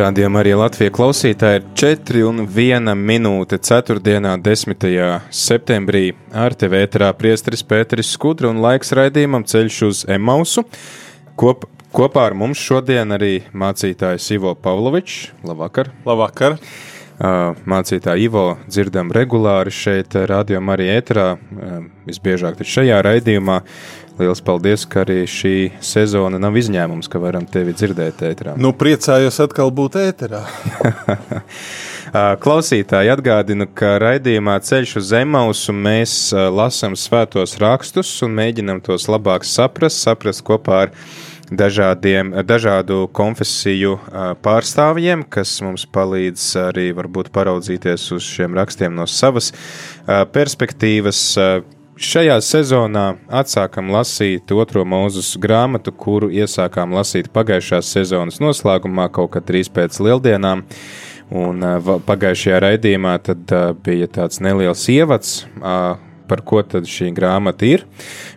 Rādījumā arī Latvijas klausītāji ir 4 un 1 minūte 4. 10. septembrī ar tevi ēterā priesteris Pēteris Skudra un laiks raidījumam ceļš uz Emausu. Kop, kopā ar mums šodien arī mācītājs Ivo Pavlovičs. Labvakar! Labvakar! Mācītāju Ivo dzirdam regulāri šeit, rādījumā arī ēterā, visbiežāk šajā raidījumā. Lielas paldies, ka arī šī sezona nav izņēmums, ka varam tevi dzirdēt ēterā. Nu, priecājos atkal būt ēterā. Klausītāji atgādinu, ka raidījumā Ceļš uz Zemausu mēs lasām svētos rakstus un mēģinam tos labāk saprast, saprast kopā ar dažādiem, dažādu konfesiju pārstāvjiem, kas mums palīdz arī varbūt paraudzīties uz šiem rakstiem no savas perspektīvas Šajā sezonā atsākam lasīt otro mūzus grāmatu, kuru iesākām lasīt pagājušās sezonas noslēgumā, kaut kad drīz pēc lieldienām. Un pagājušajā raidījumā tad bija tāds neliels ievads, par ko tad šī grāmata ir.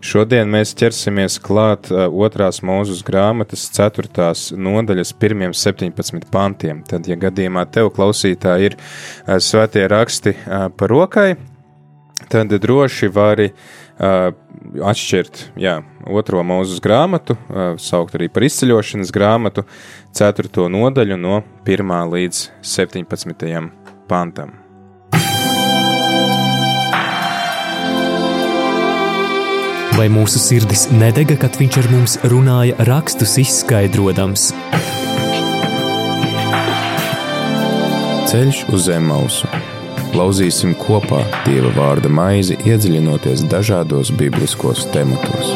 Šodien mēs ķersimies klāt otrās mūzus grāmatas ceturtās nodaļas pirmiem 17 pantiem. Tad, ja gadījumā tev klausītāji ir svētie raksti par rokai, tad droši vari uh, atšķirt jā, otro mūzes grāmatu, uh, saukt arī par izceļošanas grāmatu, 4. nodaļu no 1. līdz 17. pantam. Vai mūsu sirdis nedega, kad viņš ar mums runāja, rakstus izskaidrojams? Ceļš uz zem mausu Lauzīsim kopā Dieva vārda maizi, iedziļinoties dažādos bibliskos tematos.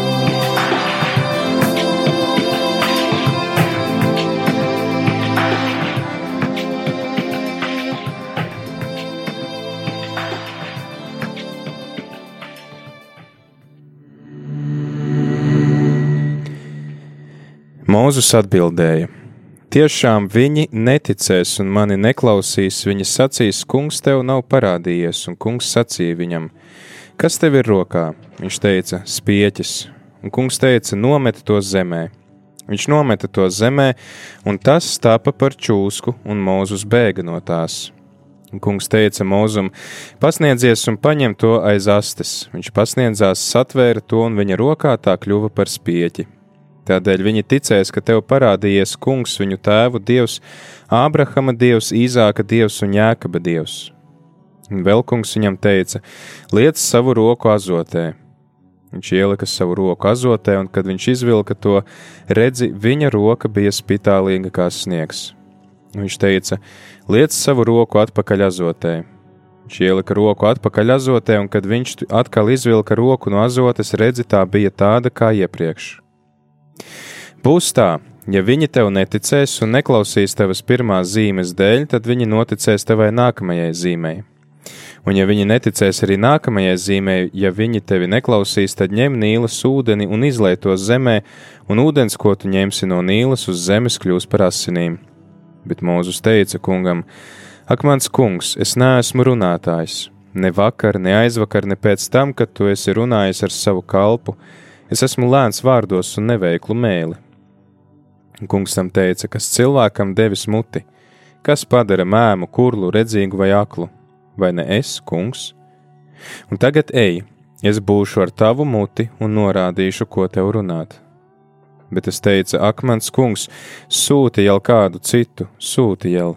Mūzus atbildēja: Tiešām viņi neticēs un mani neklausīs, viņa sacīs, kungs tev nav parādījies, un kungs sacīja viņam, kas tev ir rokā? Viņš teica, spieķis, un kungs teica, nometi to zemē. Viņš nometa to zemē, un tas tapa par čūsku, un Mūzus bēga no tās. Un kungs teica Mūzum, pasniedzies un paņem to aiz astes. Viņš pasniedzās, satvēra to, un viņa rokā tā kļuva par spieķi. Tādēļ viņi ticēs, ka tev parādījies kungs, viņu tēvu dievs, Ābrahama dievs, Īzāka dievs un Jēkaba dievs. Un vēl kungs viņam teica: Liec savu roku azotē. Viņš ielika savu roku azotē, un kad viņš izvilka to, redzi, viņa roka bija spitālīga kā sniegs. Viņš teica: Liec savu roku atpakaļ azotē. Viņš ielika roku atpakaļ azotē, un kad viņš atkal izvilka roku no azotes, redzi, tā bija tāda kā iepriekš. Būs tā, ja viņi tev neticēs un neklausīs tavas pirmās zīmes dēļ, tad viņi noticēs tavai nākamajai zīmei. Un, ja viņi neticēs arī nākamajai zīmei, ja viņi tevi neklausīs, tad ņem nīlas ūdeni un izlai to zemē, un ūdens, ko tu ņemsi no nīlas uz zemes, kļūs par asinīm. Bet Mūzus teica kungam: Ak, mans kungs, es neesmu runātājs, ne vakar, ne aizvakar, ne pēc tam, kad tu esi runājis ar savu kalpu Es esmu lēns vārdos un neveiklu mēli. Kungs tam teica, kas cilvēkam devis muti, kas padara mēmu, kurlu, redzīgu vai aklu, vai ne es, kungs? Un tagad ej, es būšu ar tavu muti un norādīšu, ko tev runāt. Bet es teicu, ak, mans kungs, sūti jau kādu citu, sūti jau.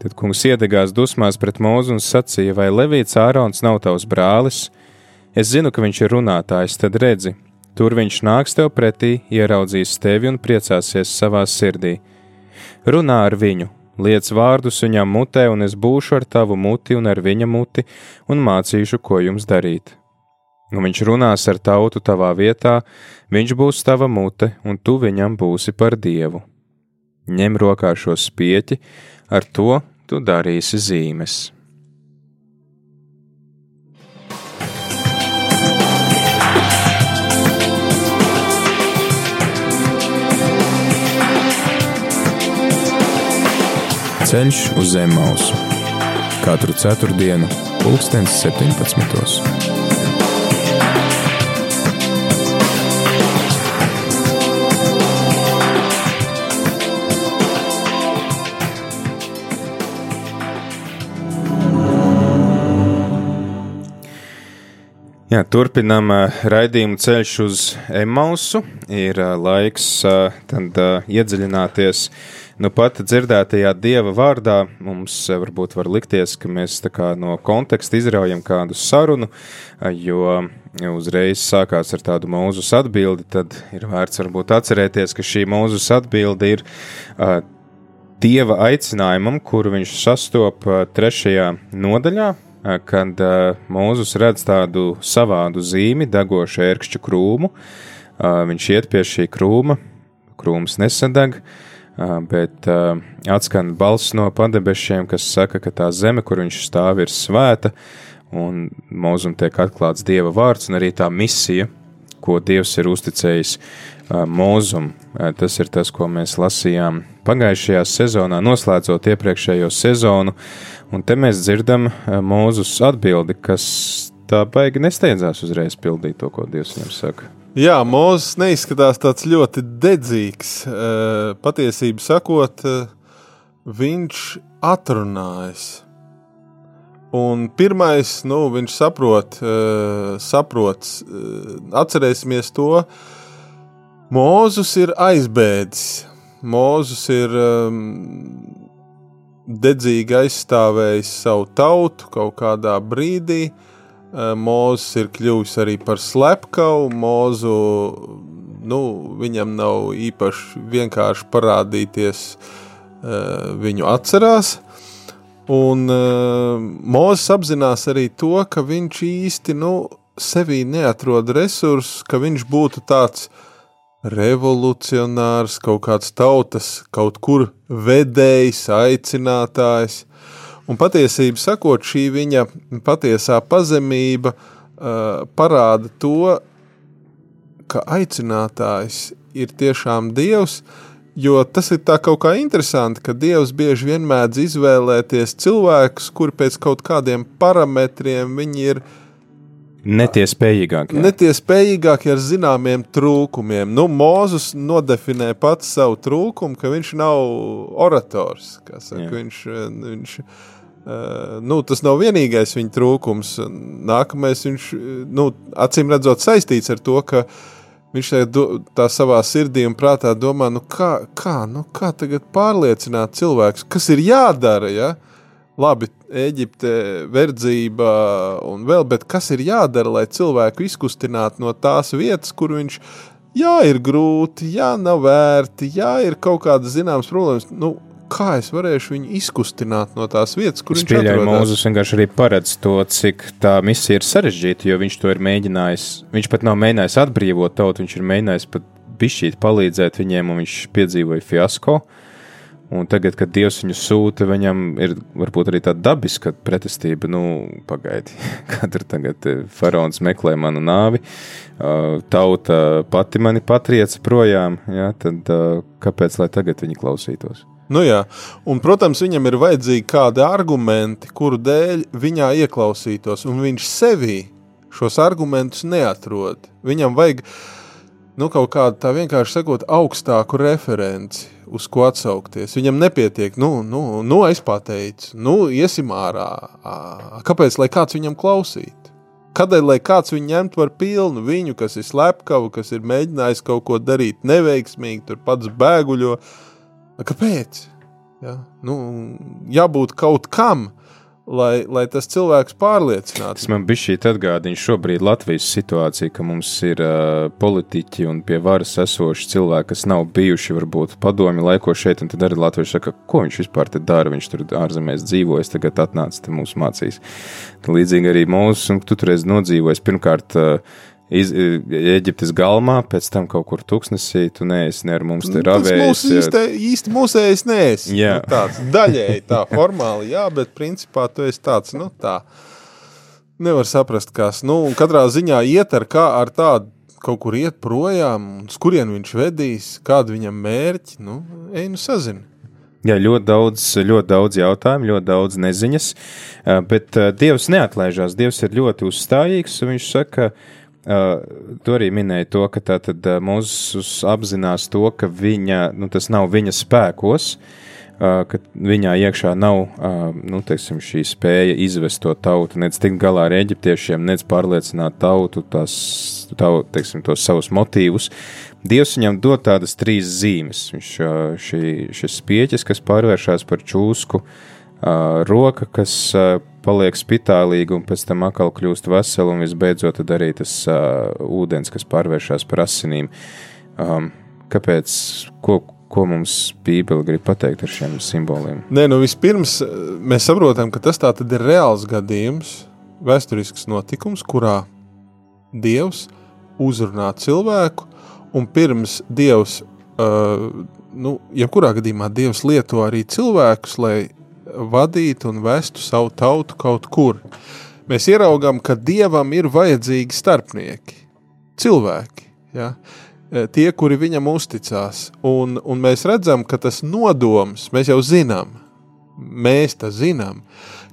Tad kungs iedegās dusmās pret mūzu un sacīja, vai Levīts Ārons nav tavs brālis, Es zinu, ka viņš ir runātājs, tad redzi, tur viņš nāks tev pretī, ieraudzīs tevi un priecāsies savā sirdī. Runā ar viņu, liec vārdus viņam mutē, un es būšu ar tavu muti un ar viņa muti, un mācīšu, ko jums darīt. Un viņš runās ar tautu tavā vietā, viņš būs tava mute, un tu viņam būsi par dievu. Ņem rokā šo spieķi, ar to tu darīsi zīmes. Ceļš uz zem mausu katru ceturtdienu, pulkstens 17. Jā, turpinām raidījumu ceļš uz Emausu. Ir laiks tad iedziļināties nu pat dzirdētajā dieva vārdā. Mums varbūt var likties, ka mēs no konteksta izraujam kādu sarunu, jo uzreiz sākās ar tādu mūzus atbildi, tad ir vērts varbūt atcerēties, ka šī mūzus atbildi ir dieva aicinājumam, kuru viņš sastopa trešajā nodaļā Eh, kad uh, Mūzus redz tādu savādu zīmi, degošu ērkšķu krūmu. Uh, viņš iet pie šī krūma, krūms nesadeg, uh, bet atskan balss no padebešiem, kas saka, ka tā zeme, kur viņš stāv, ir svēta, un mūzum tiek atklāts Dieva vārds un arī tā misija, ko Dievs ir uzticējis mūzum. Tas ir tas, ko mēs lasījām pagājušajā sezonā, noslēdzot iepriekšējo sezonu. Un te mēs dzirdam Mūzus atbildi, kas tā baigi nesteidzās uzreiz pildīt to, ko Dievs viņam saka. Jā, Mozus neizskatās tāds ļoti dedzīgs. Eh, patiesību sakot, eh, viņš atrunājas. Un pirmais, nu, viņš saprot, saprot, atcerēsimies to, Mūzus ir aizbēdzis. Mūzus ir um, dedzīgi aizstāvējis savu tautu kaut kādā brīdī. Eh, Mūzis ir kļuvis arī par slepkavu. Mūzu nu, viņam nav īpaši vienkārši parādīties, viņu atcerās. Un Mozus apzinās arī to, ka viņš īsti nu, sevī neatrod resursus, ka viņš būtu tāds revolucionārs, kaut kāds tautas, kaut kur vedējs, aicinātājs. Un patiesībā sakot, šī viņa patiesā pazemība uh, parāda to, ka aicinātājs ir tiešām Dievs, jo tas ir tā kaut kā interesanti, ka Dievs bieži vien mēdz izvēlēties cilvēkus, kuri pēc kaut kādiem parametriem viņi ir ielikumi Netiespējīgākie. Netiespējīgākie ar zināmiem trūkumiem. Nu, Mozus nodefinē pats savu trūkumu, ka viņš nav orators. Saka, viņš, viņš, uh, nu, tas nav vienīgais viņa trūkums. Nākamais, viņš, nu, acīm redzot, saistīts ar to, ka viņš tā savā sirdī un prātā domā, nu, kā, kā, nu, kā tagad pārliecināt cilvēkus, kas ir jādara. Ja? labi, Eģipte, verdzība un vēl, bet kas ir jādara, lai cilvēku izkustinātu no tās vietas, kur viņš jā, ir grūti, jā, nav vērti, jā, ir kaut kādas zināmas problēmas. Nu, kā es varēšu viņu izkustināt no tās vietas, kur es viņš pieļauju, Mūzes vienkārši arī paredz to, cik tā misija ir sarežģīta, jo viņš to ir mēģinājis. Viņš pat nav mēģinājis atbrīvot tautu, viņš ir mēģinājis pat bišķīt palīdzēt viņiem, un viņš piedzīvoja fiasko. Un tagad, kad Dievs viņu sūta, viņam ir varbūt arī tāda dabiska pretestība. Nu, pagaidi, kad ir tagad eh, faraons meklē manu nāvi, tauta pati mani patrieca projām, ja, tad kāpēc lai tagad viņi klausītos? Nu jā, un, protams, viņam ir vajadzīgi kādi argumenti, kuru dēļ viņā ieklausītos, un viņš sevī šos argumentus neatrod. Viņam vajag nu, kaut kādu tā vienkārši sakot, augstāku referenci uz ko atsaukties. Viņam nepietiek, nu, nu, nu es pateicu, nu, iesim ārā. Kāpēc, lai kāds viņam klausītu? Kādēļ, lai kāds viņu ņemtu par pilnu, viņu, kas ir slepkavu, kas ir mēģinājis kaut ko darīt neveiksmīgi, tur pats bēguļo? Kāpēc? Ja? Nu, jābūt kaut kam, lai, lai tas cilvēks pārliecinātu. Tas man bija šī atgādina šobrīd Latvijas situācija, ka mums ir uh, politiķi un pie varas esoši cilvēki, kas nav bijuši varbūt padomi laiko šeit, un tad arī Latvijas saka, ko viņš vispār te dara, viņš tur ārzemēs dzīvojas, tagad atnāca te mūsu mācīs. Līdzīgi arī mūsu, un tu turēs nodzīvojis pirmkārt. Uh, iz, Eģiptes galmā, pēc tam kaut kur tuksnesī, tu neesi ne ar mums te ravējis. Tas mūsu īsti, īsti mūsējais neesi. Jā. Nu, tāds daļēji tā formāli, jā, bet principā tu esi tāds, nu tā, nevar saprast, kas, nu, un katrā ziņā iet ar kā ar tādu kaut kur iet projām, uz kurien viņš vedīs, kādu viņam mērķi, nu, ej, nu sazini. Jā, ļoti daudz, ļoti daudz jautājumu, ļoti daudz neziņas, bet Dievs neatlaižās. Dievs ir ļoti uzstājīgs, un viņš saka, ka Uh, tu arī minēji to, ka tātad uh, Mozus apzinās to, ka viņa, nu, tas nav viņa spēkos, uh, ka viņā iekšā nav, uh, nu, teiksim, šī spēja izvest to tautu, nec tikt galā ar eģiptiešiem, nec pārliecināt tautu, tās, tau, teiksim, tos savus motīvus. Dievs viņam dod tādas trīs zīmes. Viņš, uh, šī, šis spieķis, kas pārvēršas par čūsku, uh, roka, kas paliek spitālīga un pēc tam atkal kļūst vesela, un visbeidzot arī tas uh, ūdens, kas pārvēršas par asinīm. Um, kāpēc? Ko, ko mums Bībele grib pateikt ar šiem simboliem? Nē, nu vispirms mēs saprotam, ka tas ir reāls gadījums, vēsturisks notikums, kurā Dievs uzrunā cilvēku, un pirms Dievs, uh, nu, jebkurā gadījumā Dievs lieto arī cilvēkus, lai vadītu un vestu savu tautu kaut kur. Mēs ieraugām, ka dievam ir vajadzīgi starpnieki, cilvēki, ja? E, tie, kuri viņam uzticās. Un, un mēs redzam, ka tas nodoms, mēs jau zinām, mēs tā zinām,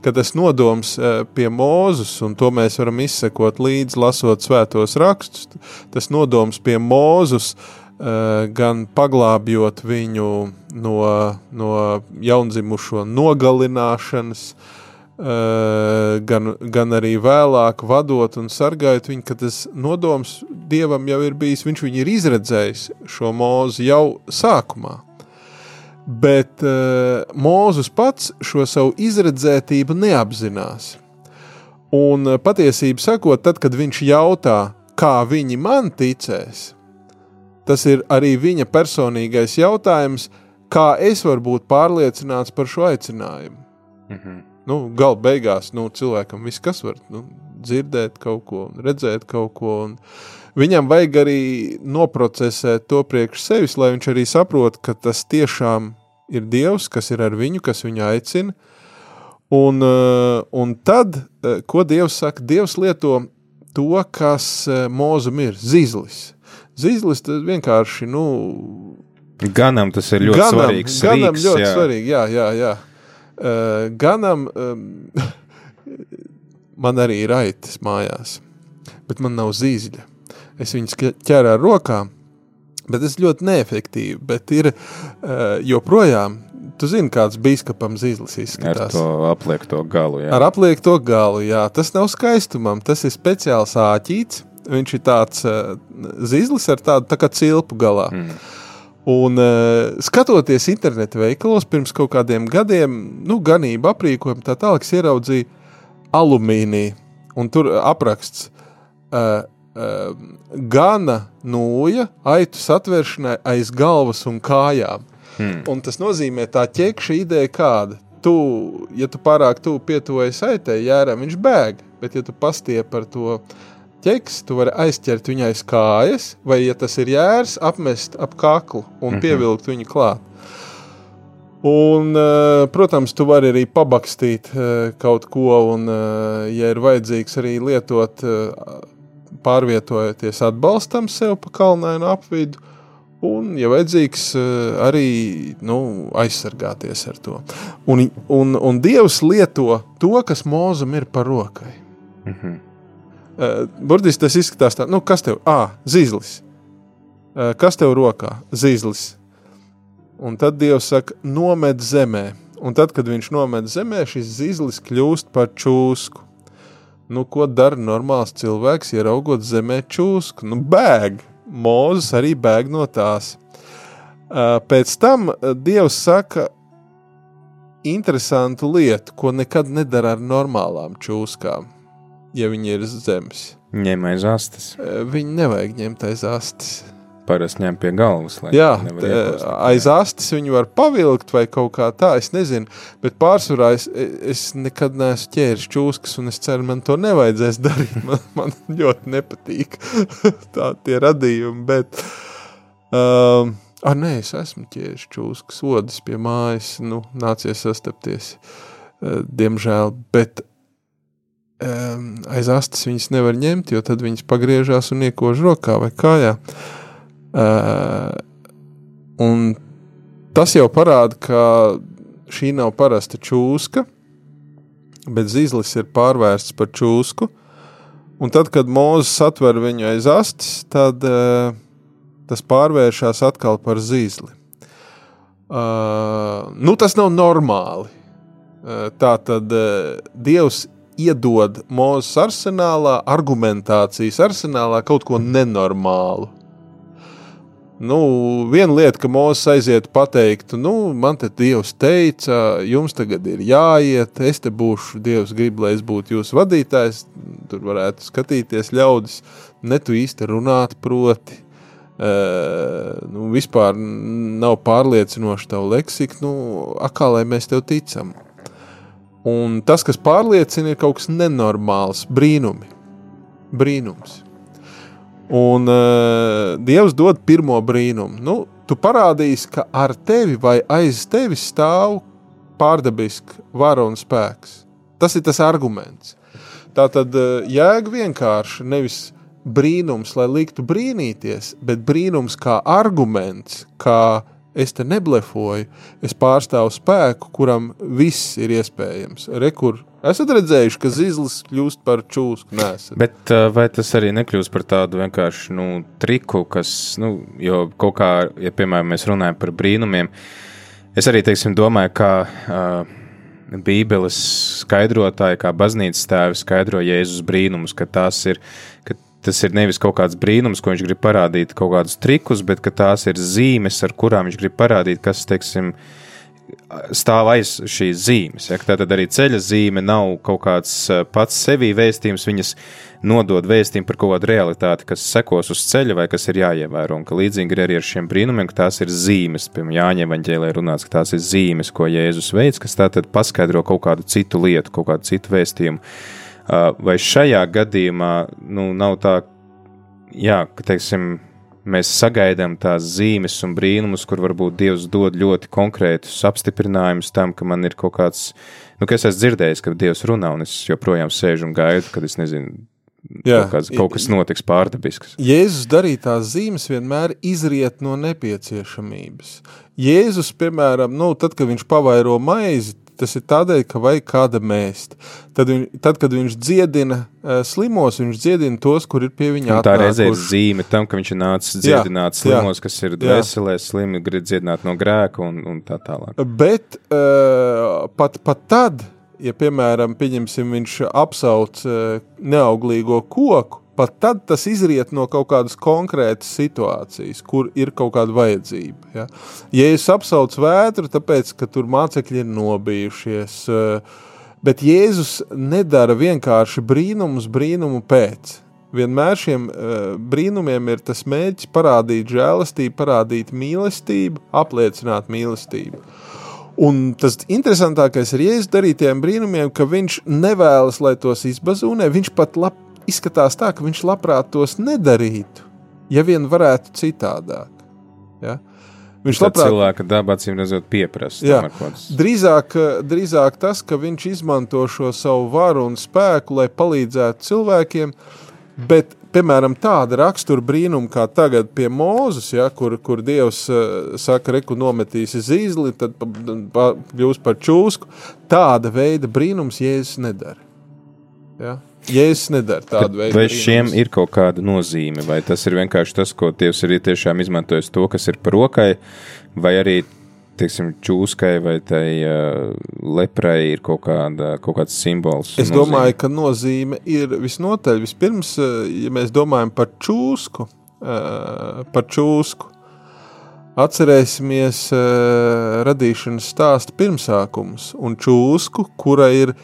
ka tas nodoms e, pie Mūzus, un to mēs varam izsekot līdzi, lasot svētos rakstus, tas nodoms pie uh, Eh, gan paglābjot viņu no, no jaundzimušo nogalināšanas, eh, gan, gan arī vēlāk vadot un sargājot viņu, ka tas nodoms Dievam jau ir bijis, viņš viņu ir izredzējis šo mūzu jau sākumā. Bet uh, Mūzus pats šo savu izredzētību neapzinās. Un patiesību sakot, tad, kad viņš jautā, kā viņi man ticēs, Tas ir arī viņa personīgais jautājums, kā es varu būt pārliecināts par šo aicinājumu. Mm -hmm. nu, Galu beigās nu, cilvēkam viss, kas var nu, dzirdēt kaut ko, redzēt kaut ko. Un viņam vajag arī noprocesēt to priekš sevis, lai viņš arī saprot, ka tas tiešām ir Dievs, kas ir ar viņu, kas viņu aicina. Un, eh, un tad, eh, ko Dievs saka, Dievs lieto to, kas eh, mūzum ir zizlis. Zīzlis vienkārši, nu... Ganam tas ir ļoti ganam, svarīgs Ganam rīks, ļoti jā. svarīgi, jā, jā, jā. Uh, ganam, um, man arī ir aitas mājās, bet man nav zīzļa. Es viņus ķēru ar rokām, bet tas ļoti neefektīvi, bet ir uh, joprojām Tu zini, kāds biskupam zīles izskatās. Ar to apliekto galu, jā. Ar apliekto galu, jā. Tas nav skaistumam, tas ir speciāls āķīts, Viņš ir tāds uh, zizlis ar tādu tā kā cilpu galā. Mm. Un uh, skatoties internetu veikalos pirms kaut kādiem gadiem, nu, ganība aprīkojumu tā tālāk, ieraudzīja alumīniju. Un tur apraksts uh, uh, gana nūja aitu satvēršanai aiz galvas un kājām. Hmm. Un tas nozīmē tā ķekša ideja kāda. Tu, ja tu pārāk tuvu pietuvojies aitai, jēram, viņš bēg, bet ja tu pastiep par to ķeks, tu vari aizķert viņai kājas, vai, ja tas ir jērs, apmest ap kaklu un mm -hmm. pievilkt viņu klāt. Un, eh, protams, tu vari arī pabakstīt eh, kaut ko, un, eh, ja ir vajadzīgs, arī lietot, pārvietojoties atbalstam sev pa kalnainu apvidu, un, ja vajadzīgs, arī nu, aizsargāties ar to. Un, un, un Dievs lieto to, kas mūzum ir par rokai. Mm -hmm. Uh, burtiski tas izskatās tā, nu, kas tev, ah, zīzlis. Uh, kas tev rokā? Zīzlis. Un tad Dievs saka, nomet zemē. Un tad, kad viņš nomet zemē, šis zīzlis kļūst par čūsku. Nu, ko dara normāls cilvēks, ieraugot zemē čūsku? Nu, bēg! Mūzis arī bēg no tās. Uh, pēc tam Dievs saka, interesantu lietu, ko nekad nedara ar normālām čūskām, ja viņi ir zemes. Ņem aiz astes. Viņi nevajag ņemt aiz astes. Parasti ņem pie galvas. Jā, aiz astes viņi var pavilkt vai kaut kā tā, es nezinu. Bet pārsvarā es, es nekad neesmu ķēris čūskas, un es ceru, man to nevajadzēs darīt. Man, man ļoti nepatīk tā tie radījumi. Bet, um, Ah, nē, es esmu ķēris čūskas, odas pie mājas, nu, nācies sastapties, diemžēl, bet aiz astes viņas nevar ņemt, jo tad viņas pagriežās un iekož rokā vai kājā. Un tas jau parāda, ka šī nav parasta čūska, bet zīzlis ir pārvērsts par čūsku, un tad, kad mūzis atver viņu aiz astes, tad uh, tas pārvēršas atkal par zīzli. Uh, nu, tas nav normāli. Uh, tā tad uh, Dievs iedod mūzes arsenālā, argumentācijas arsenālā kaut ko nenormālu. Nu, viena lieta, ka Mozus aiziet pateikt, nu, man te Dievs teica, jums tagad ir jāiet, es te būšu, Dievs grib, lai es būtu jūsu vadītājs, tur varētu skatīties ļaudis, ne tu īsti runāt proti, Uh, nu, vispār nav pārliecinoši tavu leksiku, nu, kā lai mēs tev ticam. Un tas, kas pārliecina, ir kaut kas nenormāls, brīnumi. Brīnums. Un uh, Dievs dod pirmo brīnumu. Nu, tu parādīsi, ka ar tevi vai aiz tevis stāv pārdabisks vara un spēks. Tas ir tas arguments. Tā tad uh, jēga vienkārši nevis brīnums, lai liktu brīnīties, bet brīnums kā arguments, kā es te neblefoju, es pārstāvu spēku, kuram viss ir iespējams. Rekur, esat redzējuši, ka zizlis kļūst par čūsku? Nesat. Bet vai tas arī nekļūst par tādu vienkārši nu, triku, kas, nu, jo kaut kā, ja piemēram mēs runājam par brīnumiem, es arī, teiksim, domāju, ka. Uh, Bībeles skaidrotāji, kā baznīcas tēvi, skaidro Jēzus brīnumus, ka ir, ka tas ir nevis kaut kāds brīnums, ko viņš grib parādīt, kaut kādus trikus, bet tās ir zīmes, ar kurām viņš grib parādīt, kas, teiksim, stāv aiz šīs zīmes. Ja? Tātad arī ceļa zīme nav kaut kāds pats sevī vēstījums, viņas nodod vēstījumu par kaut kādu realitāti, kas sekos uz ceļa vai kas ir jāievēro. Un ka līdzīgi ir arī ar šiem brīnumiem, ka tās ir zīmes, piemēram, Jāņa evaņģēlē runāts, ka tās ir zīmes, ko Jēzus veids, kas tātad paskaidro kaut kādu citu lietu, kaut kādu citu vēstījumu. Uh, vai šajā gadījumā nu, nav tā, jā, ka teiksim, mēs sagaidām tās zīmes un brīnumus, kur varbūt Dievs dod ļoti konkrētus apstiprinājumus tam, ka man ir kaut kāds, nu, ka es esmu dzirdējis, ka Dievs runā, un es joprojām sēžu un gaidu, kad es nezinu. Jā, kaut, kāds, kaut kas notiks pārdabisks. Jēzus darītās zīmes vienmēr izriet no nepieciešamības. Jēzus, piemēram, nu, tad, kad viņš pavairo maizi, tas ir tādēļ, ka vajag kāda mēst. Tad, viņ, tad kad viņš dziedina uh, slimos, viņš dziedina tos, kur ir pie viņa atnākuši. Tā reizē ir zīme tam, ka viņš ir nācis dziedināt jā, slimos, jā, kas ir dvēselēs slimi, grib dziedināt no grēka un, un tā tālāk. Bet uh, pat, pat tad, ja piemēram, viņš apsauc uh, neauglīgo koku, pat tad tas izriet no kaut kādas konkrētas situācijas, kur ir kaut kāda vajadzība. Ja, ja es apsaucu vētru, tāpēc, ka tur mācekļi ir nobijušies, eh, bet Jēzus nedara vienkārši brīnumus brīnumu pēc. Vienmēr šiem uh, brīnumiem ir tas mērķis parādīt žēlastību, parādīt mīlestību, apliecināt mīlestību. Un tas interesantākais ar Jēzus darītiem brīnumiem, ka viņš nevēlas, lai tos izbazūnē, viņš pat lab, izskatās tā, ka viņš labprāt tos nedarītu, ja vien varētu citādāk. Ja? Viņš labprāt cilvēka dabā acīm redzot pieprasa. Drīzāk, drīzāk tas, ka viņš izmanto šo savu varu un spēku, lai palīdzētu cilvēkiem, bet, piemēram, tāda rakstura brīnuma kā tagad pie Mūzes, ja, kur, kur Dievs uh, saka, reku nometīs zīzli, tad kļūs par čūsku, tāda veida brīnums Jēzus nedara. Ja? Jēzus nedara tādu veidu. Vai šiem ir kaut kāda nozīme, vai tas ir vienkārši tas, ko Dievs ir tiešām izmantojis to, kas ir par rokai, vai arī, teiksim, čūskai vai tai uh, leprai ir kaut, kāda, kaut kāds simbols? Es nozīme? domāju, ka nozīme ir visnotaļ. Vispirms, ja mēs domājam par čūsku, uh, par čūsku, Atcerēsimies uh, radīšanas stāstu pirmsākumus un čūsku, kura ir uh,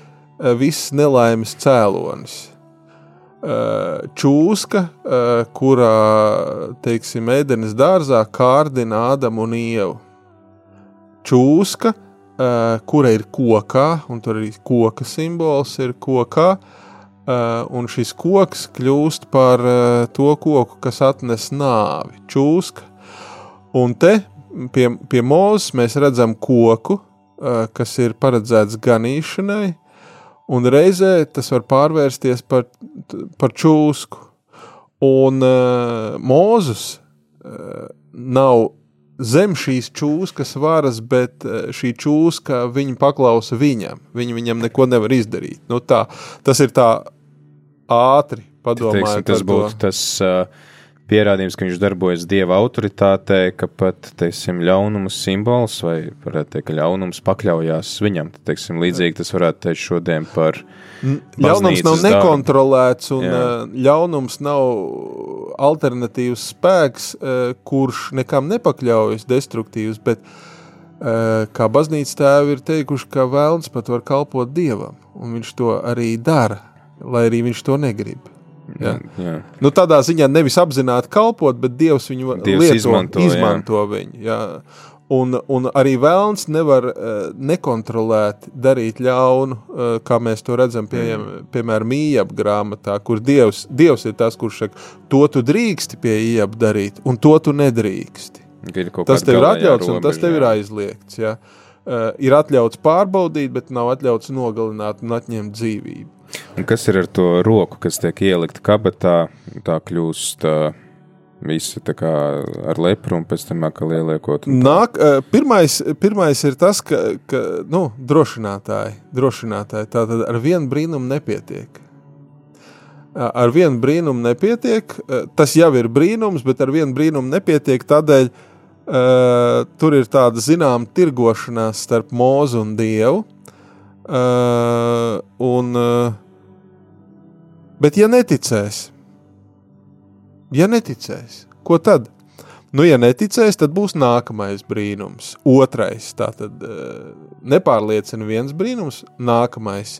viss nelaimes cēlonis. Uh, čūska, uh, kurā, teiksim, ēdenes dārzā kārdina Ādamu un Ievu. Čūska, kura ir kokā, un tur arī koka simbols ir kokā, un šis koks kļūst par to koku, kas atnes nāvi. Čūska Un te pie, pie mūzes mēs redzam koku, kas ir paredzēts ganīšanai, un reizē tas var pārvērsties par, par čūsku. Un uh, Mozus uh, nav zem šīs čūskas varas, bet uh, šī čūska viņa paklausa viņam. Viņa viņam neko nevar izdarīt. Nu, tā, tas ir tā ātri padomājot. Tas būtu tas. Uh pierādījums, ka viņš darbojas dieva autoritātē, ka pat, teiksim, ļaunums simbols vai, varētu teikt, ka ļaunums pakļaujās viņam. Tad, teiksim, līdzīgi tas varētu teikt šodien par Ļaunums nav nekontrolēts un Jā. ļaunums nav alternatīvs spēks, kurš nekam nepakļaujas destruktīvs, bet kā baznīcas tēvi ir teikuši, ka vēlns pat var kalpot dievam, un viņš to arī dara, lai arī viņš to negrib. Ja? Jā. Nu, tādā ziņā nevis apzināti kalpot, bet Dievs viņu Dievs lieto, izmanto, izmanto jā. viņu. Jā. Un, un arī vēlns nevar uh, nekontrolēt darīt ļaunu, uh, kā mēs to redzam, pie, mm. piemēram, Ījaba grāmatā, kur Dievs, Dievs ir tas, kurš saka, to tu drīksti pie Ījaba darīt, un to tu nedrīksti. Tas tev ir atļauts, robeža, un tas tev jā. ir aizliegts. Ja? Uh, ir atļauts pārbaudīt, bet nav atļauts nogalināt un atņemt dzīvību. Un kas ir ar to roku, kas tiek ielikta kabatā, tā kļūst uh, visa tā kā ar lepru un pēc tam atkal ieliekot? Nāk, pirmais, pirmais ir tas, ka, ka nu, drošinātāji, drošinātāji tā tad ar vienu brīnumu nepietiek. Ar vienu brīnumu nepietiek, tas jau ir brīnums, bet ar vienu brīnumu nepietiek tādēļ, uh, tur ir tāda zināma tirgošanās starp mūzu un dievu. Uh, un, uh, Bet, ja neticēs, ja neticēs, ko tad? Nu, ja neticēs, tad būs nākamais brīnums. Otrais, tātad eh, nepārliecina viens brīnums, nākamais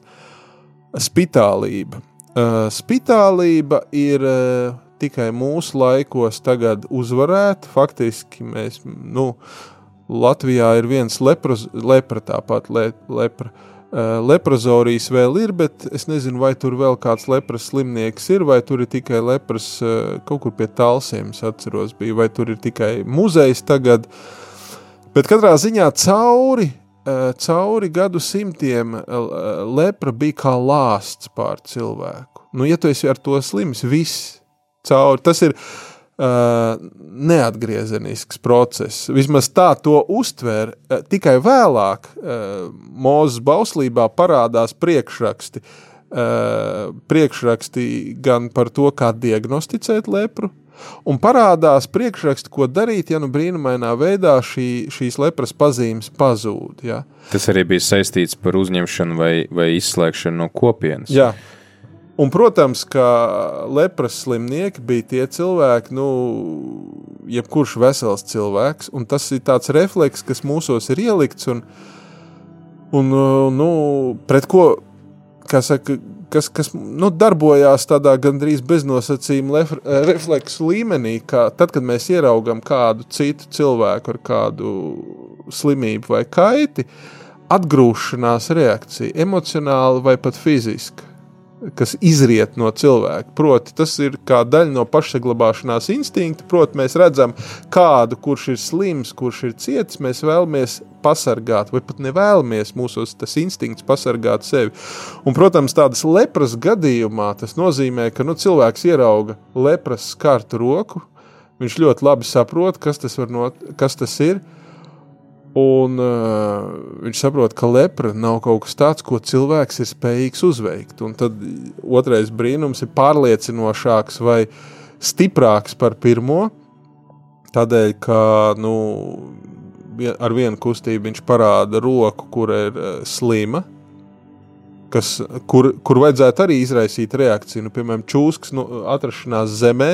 - spitālība. Eh, spitālība ir eh, tikai mūsu laikos tagad uzvarēta. Faktiski mēs, nu, Latvijā ir viens lepros, lepra tāpat, le, lepra. Eh, leprozorijas vēl ir, bet es nezinu, vai tur vēl kāds lepras slimnieks ir, vai tur ir tikai lepras eh, kaut kur pie talsiem, es atceros, bija, vai tur ir tikai muzejs tagad. Bet katrā ziņā cauri, eh, cauri gadu simtiem lepra bija kā lāsts pār cilvēku. Nu, ja tu esi ar to slims, viss cauri. Tas ir, neatgriezenisks process. Vismaz tā to uztver. Uh, tikai vēlāk uh, Mozus bauslībā parādās priekšraksti. Priekšraksti gan par to, kā diagnosticēt lepru, un parādās priekšraksti, ko darīt, ja nu brīnumainā veidā šī, šīs lepras pazīmes pazūd. Ja? Tas arī bija saistīts par uzņemšanu vai, vai izslēgšanu no kopienas. Jā. Un, protams, ka lepras slimnieki bija tie cilvēki, nu, jebkurš vesels cilvēks, un tas ir tāds refleks, kas mūsos ir ielikts, un, un nu, pret ko, kā saka, kas, kas nu, darbojās tādā gandrīz beznosacījuma refleksu līmenī, ka tad, kad mēs ieraugam kādu citu cilvēku ar kādu slimību vai kaiti, atgrūšanās reakcija, emocionāla vai pat fiziska kas izriet no cilvēka. Proti, tas ir kā daļa no pašsaglabāšanās instinkta. Proti, mēs redzam kādu, kurš ir slims, kurš ir cietis, mēs vēlamies pasargāt, vai pat nevēlamies mūsos tas instinkts pasargāt sevi. Un, protams, tādas lepras gadījumā tas nozīmē, ka nu, cilvēks ierauga lepras skartu roku, viņš ļoti labi saprot, kas tas, not, kas tas ir, Un uh, viņš saprot, ka lepra nav kaut kas tāds, ko cilvēks ir spējīgs uzveikt. Un tad otrais brīnums ir pārliecinošāks vai stiprāks par pirmo. Tādēļ, ka nu, ar vienu kustību viņš parāda roku, kur ir uh, slima, kas, kur, kur vajadzētu arī izraisīt reakciju. Nu, piemēram, čūskas nu, atrašanās zemē,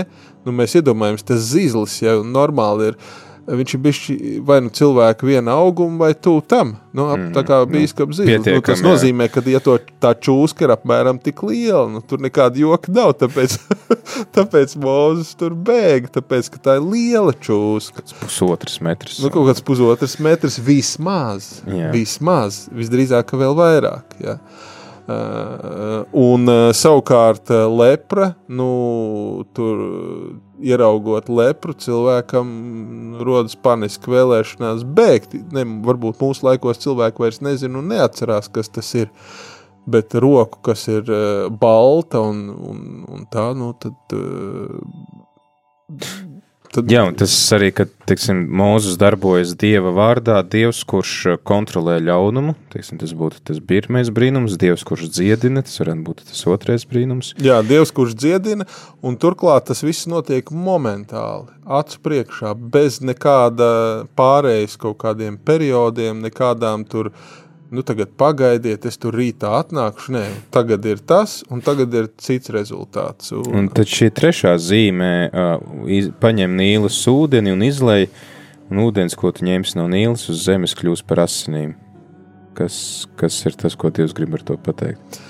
nu, mēs iedomājamies, tas zīzlis jau normāli ir viņš ir bijis vai nu cilvēka viena auguma, vai tu tam. Nu, ap, tā kā Mhm. bīskaps zīme. Nu, tas jā. nozīmē, ka, ja to, tā čūska ir apmēram tik liela, nu, tur nekāda joka nav. Tāpēc, tāpēc Mozus tur bēga, tāpēc, ka tā ir liela čūska. Pusotrs metrs. Nu, kaut kāds pusotrs metrs vismaz. Jā. Vismaz, visdrīzāk, vēl vairāk. Jā. Uh, un uh, savukārt uh, lepra, nu, tur ieraugot lepru, cilvēkam rodas paniska vēlēšanās bēgt. Ne, varbūt mūsu laikos cilvēki vairs nezina un neatcerās, kas tas ir. Bet roku, kas ir uh, balta un, un, un tā, nu, tad. Uh, tad Jā, un tas arī, kad teiksim, Mūzes darbojas Dieva vārdā, Dievs, kurš uh, kontrolē ļaunumu, teiksim, tas būtu tas pirmais brīnums, Dievs, kurš dziedina, tas varētu būt tas otrais brīnums. Jā, Dievs, kurš dziedina, un turklāt tas viss notiek momentāli, acu priekšā, bez nekāda pārējais kaut kādiem periodiem, nekādām tur. Nu, tagad pagaidiet, es tur rītā atnākšu. Nē, tagad ir tas, un tagad ir cits rezultāts. Un, Un tad šī trešā zīmē uh, iz, paņem nīlas ūdeni un izlai, un ūdens, ko tu ņemsi no nīlas uz zemes, kļūs par asinīm. Kas, kas ir tas, ko Dievs grib ar to pateikt?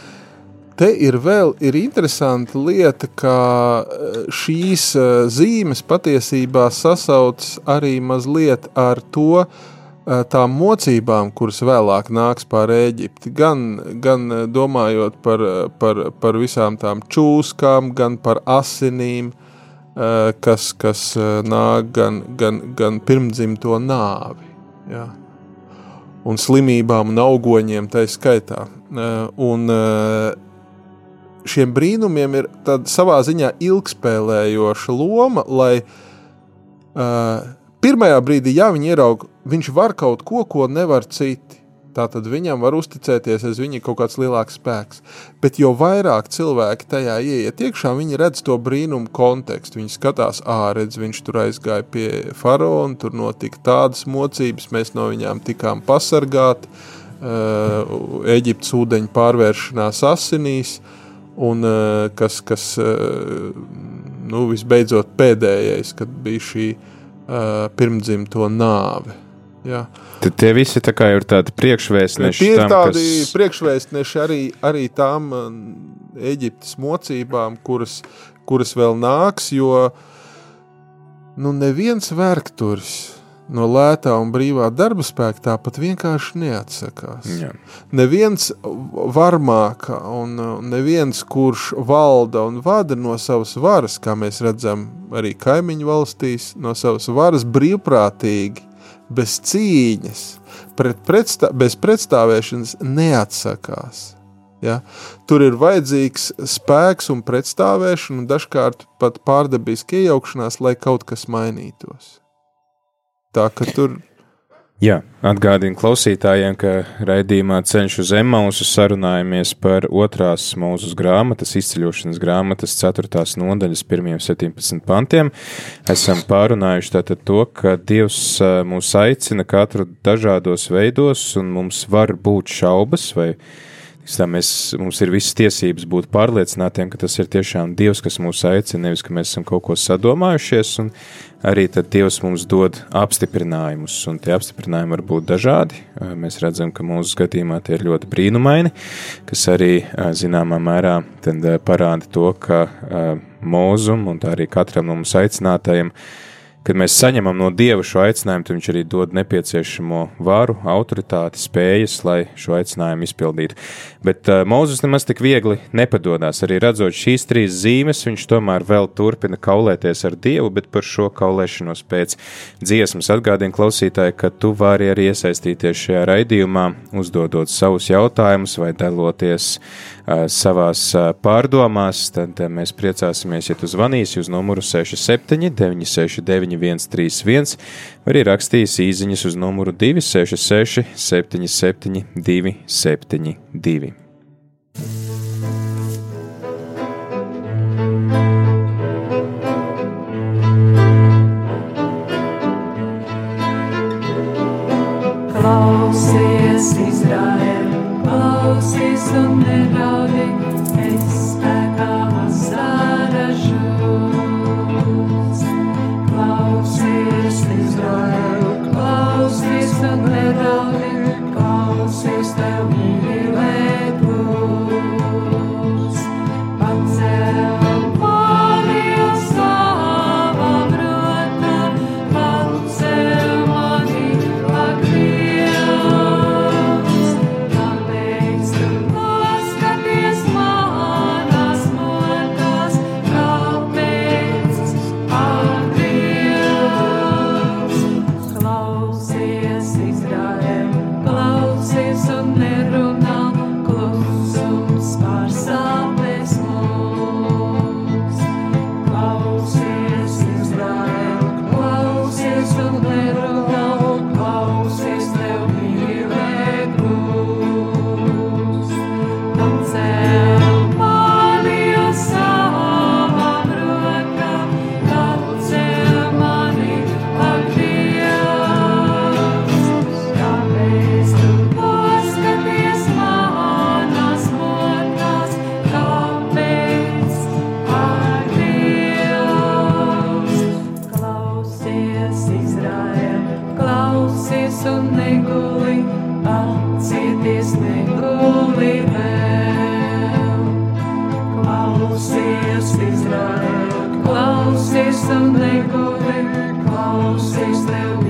Te ir vēl ir interesanta lieta, ka eh, šīs eh, zīmes patiesībā sasaucas arī mazliet ar to, eh, tām mocībām, kuras vēlāk nāks pār Eģipti. Gan, gan domājot par, par, par visām tām čūskām, gan par asinīm, kas, kas nāk, gan, gan, gan pirmdzimto nāvi. Jā un slimībām un augoņiem tā skaitā. Un šiem brīnumiem ir savā ziņā ilgspēlējoša loma, lai uh, pirmajā brīdī, ja viņi ieraug, viņš var kaut ko, ko nevar citi. Tātad viņam var uzticēties, aiz viņa ir kaut kāds lielāks spēks. Bet jo vairāk cilvēki tajā ieiet iekšā, viņi redz to brīnumu kontekstu. Viņi skatās, ah, redz, viņš tur aizgāja pie faraona, tur notika tādas mocības, mēs no viņām tikām pasargāti. Eģiptes ūdeņu pārvēršanās asinīs, un kas, kas nu, visbeidzot pēdējais, kad bija šī uh, pirmdzimto nāve. Jā. Tad tie visi tā ir tādi priekšvēstneši Tie ir tam, tādi kas... priekšvēstneši arī, arī tām Eģiptes mocībām, kuras, kuras vēl nāks, jo nu, neviens vergturis no lētā un brīvā darba spēka tāpat vienkārši neatsakās. Jā. Neviens varmāka un uh, neviens, kurš valda un vada no savas varas, kā mēs redzam arī kaimiņu valstīs, no savas varas brīvprātīgi, bez cīņas, pret pretstā, bez pretstāvēšanas neatsakās. Ja? Tur ir vajadzīgs spēks un pretstāvēšana, un dažkārt pat pārdabiska iejaukšanās, lai kaut kas mainītos. Tā ka tur Jā, atgādinu klausītājiem, ka raidījumā Ceļš uz Emausu sarunājamies par otrās mūzes grāmatas, izceļošanas grāmatas 4. nodaļas 1-17 pantiem. Esam pārunājuši tātad to, ka Dievs mūs aicina katru dažādos veidos, un mums var būt šaubas vai Tā mēs, mums ir visas tiesības būt pārliecinātiem, ka tas ir tiešām Dievs, kas mūs aicina, nevis ka mēs esam kaut ko sadomājušies. Arī tad Dievs mums dod apstiprinājumus, un tie apstiprinājumi var būt dažādi. Mēs redzam, ka mūsu skatījumā tie ir ļoti brīnumaini, kas arī zināmā mērā parāda to, ka mūzum un arī katram no mums aicinātajiem kad mēs saņemam no Dieva šo aicinājumu, tad Viņš arī dod nepieciešamo varu, autoritāti, spējas, lai šo aicinājumu izpildītu. Bet uh, Mozus nemaz tik viegli nepadodas. Arī redzot šīs trīs zīmes, viņš tomēr vēl turpina kaulēties ar Dievu, bet par šo kaulēšanos pēc dziesmas atgādina klausītāji, ka tu vari arī iesaistīties šajā raidījumā, uzdodot savus jautājumus vai daloties savās pārdomās. Tad mēs priecāsimies, ja tu zvanīsi uz numuru 67 969 131, vai arī rakstīs īsiņas uz numuru 266 77 272. Klausies un klausies, Izraēl, klausies un neguli, klausies tev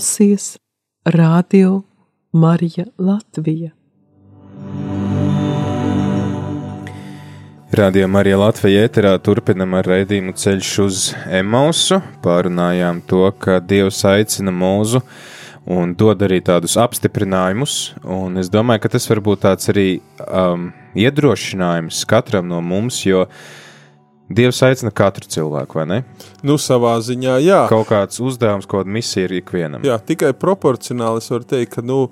klausies Radio Marija Latvija. Radio Marija Latvijā ēterā turpinam ar raidījumu ceļš uz Emausu. Pārunājām to, ka Dievs aicina mūzu un dod arī tādus apstiprinājumus. Un es domāju, ka tas var būt tāds arī um, iedrošinājums katram no mums, jo Dievs aicina katru cilvēku, vai ne? Nu, savā ziņā, jā. Kaut kāds uzdevums, kaut kāda misija ir ikvienam. Jā, tikai proporcionāli es varu teikt, ka nu,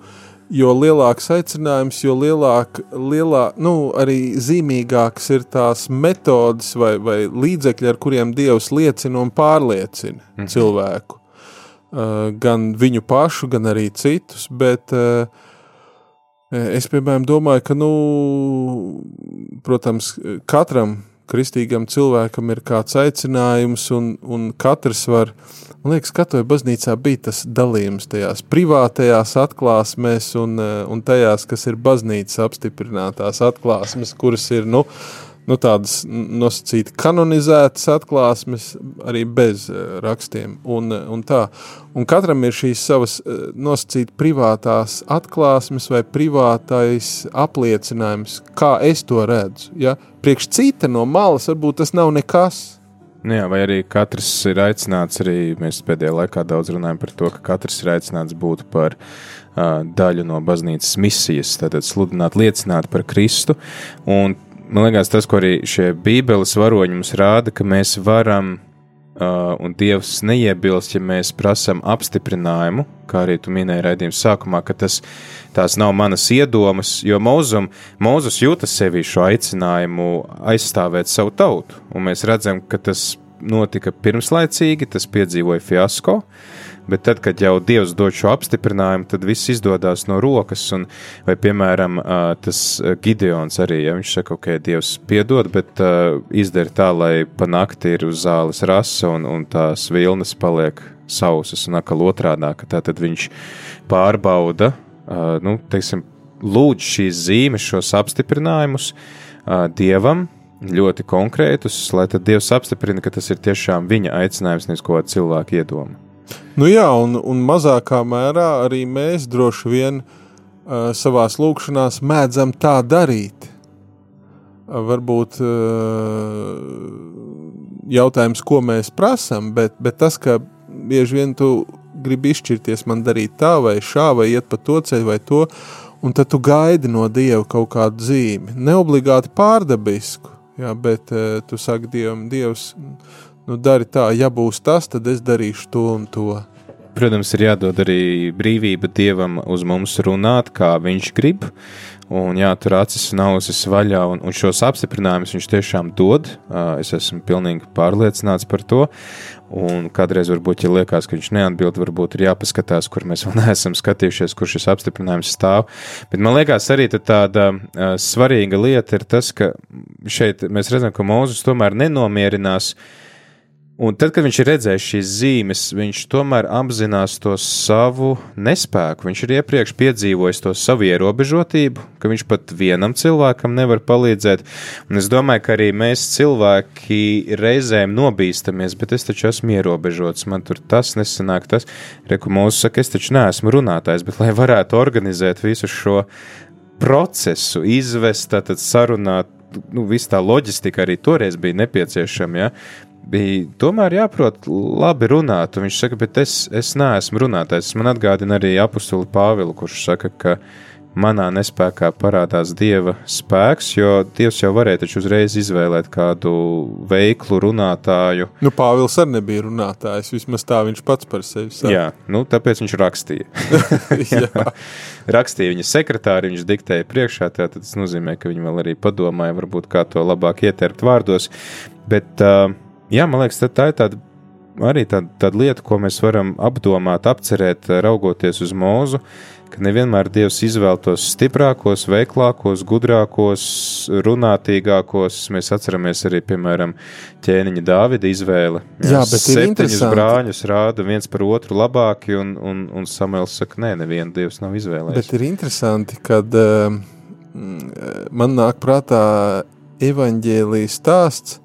jo lielāks aicinājums, jo lielāk, lielā, nu, arī zīmīgākas ir tās metodes vai, vai līdzekļi, ar kuriem Dievs liecina un pārliecina mm -hmm. cilvēku. Uh, gan viņu pašu, gan arī citus, bet uh, es, piemēram, domāju, ka, nu, protams, katram kristīgam cilvēkam ir kāds aicinājums, un, un katrs var, man liekas, katoja baznīcā bija tas dalījums tajās privātajās atklāsmēs un, eh, un tajās, kas ir baznīcas apstiprinātās atklāsmes, kuras ir, nu, nu tādas nosacīti kanonizētas atklāsmes, arī bez uh, rakstiem un, un tā. Un katram ir šīs savas uh, nosacīti privātās atklāsmes vai privātais apliecinājums, kā es to redzu. Ja? Priekš cita no malas varbūt tas nav nekas. Nu Jā, vai arī katrs ir aicināts, arī mēs pēdējā laikā daudz runājam par to, ka katrs ir aicināts būt par uh, daļu no baznīcas misijas, tātad sludināt, liecināt par Kristu. Un man liekas, tas, ko arī šie Bībeles varoņi mums rāda, ka mēs varam, uh, un Dievs neiebilst, ja mēs prasām apstiprinājumu, kā arī tu minēji raidījuma sākumā, ka tas, tās nav manas iedomas, jo Mūzum, Mūzus jūtas sevi šo aicinājumu aizstāvēt savu tautu, un mēs redzam, ka tas notika pirmslaicīgi, tas piedzīvoja fiasko, bet tad, kad jau Dievs dod šo apstiprinājumu, tad viss izdodas no rokas. Un, vai, piemēram, tas Gideons arī, ja viņš saka, ok, Dievs piedod, bet izdara tā, lai pa nakti ir uz zāles rasa un, un tās vilnas paliek sausas un atkal otrādā, ka tā tad viņš pārbauda, nu, teiksim, lūdz šīs zīmes, šos apstiprinājumus Dievam, ļoti konkrētus, lai tad Dievs apstiprina, ka tas ir tiešām viņa aicinājums, nevis ko cilvēku iedoma. Nu jā, un, un mazākā mērā arī mēs droši vien uh, savās lūkšanās mēdzam tā darīt. Uh, varbūt uh, jautājums, ko mēs prasam, bet, bet tas, ka bieži vien tu gribi izšķirties, man darīt tā vai šā, vai iet pa to ceļu vai to, un tad tu gaidi no Dieva kaut kādu zīmi. Neobligāti pārdabisku, jā, bet uh, tu saki Dievam, Dievs, nu dari tā, ja būs tas, tad es darīšu to un to. Protams, ir jādod arī brīvība Dievam uz mums runāt, kā Viņš grib, un jātur acis un ausis vaļā, un, un šos apstiprinājumus Viņš tiešām dod. Es esmu pilnīgi pārliecināts par to, un kādreiz varbūt, ja liekas, ka Viņš neatbild, varbūt ir jāpaskatās, kur mēs vēl neesam skatījušies, kur šis apstiprinājums stāv. Bet man liekas, arī tāda uh, svarīga lieta ir tas, ka šeit mēs redzam, ka Mūzes tomēr nenomierinās uh, Un tad, kad viņš ir redzējis šīs zīmes, viņš tomēr apzinās to savu nespēku. Viņš ir iepriekš piedzīvojis to savu ierobežotību, ka viņš pat vienam cilvēkam nevar palīdzēt. Un es domāju, ka arī mēs cilvēki reizēm nobīstamies, bet es taču esmu ierobežots. Man tur tas nesanāk, tas reku mūsu saka, es taču neesmu runātājs, bet lai varētu organizēt visu šo procesu, izvest, tātad sarunāt, nu, viss tā loģistika arī toreiz bija nepieciešama. Ja? Bija tomēr jāprot labi runāt. Un viņš saka, bet es, es neesmu runātājs. Man atgādina arī apakstuli Pāvilu, kurš saka, ka manā nespējā parādās dieva spēks, jo dievs jau varēja taču uzreiz izvēlēt kādu veiklu runātāju. Nu, Pāvils arī nebija runātājs. Vismaz tā viņš pats par sevi saka. Jā, nu, tāpēc viņš rakstīja. Jā. rakstīja viņa sekretāri, viņš diktēja priekšā. tā- Tas nozīmē, ka viņi vēl arī padomāja, varbūt kā to labāk ieterpt vārdos. Bet, uh, jā, man liekas, tā, ir tāda. Arī tāda, tāda lieta, ko mēs varam apdomāt, apcerēt, uh, raugoties uz mūzu, ka nevienmēr Dievs izvēl tos stiprākos, veiklākos, gudrākos, runātīgākos. Mēs atceramies arī, piemēram, ķēniņa Dāvida izvēle. Jā, bet ir septiņus brāļus rāda viens par otru labāki, un, un, un Samuēls saka, nē, nevienu Dievs nav izvēlējies. Bet ir interesanti, kad uh, man nāk prātā evaņģēlijas stāsts,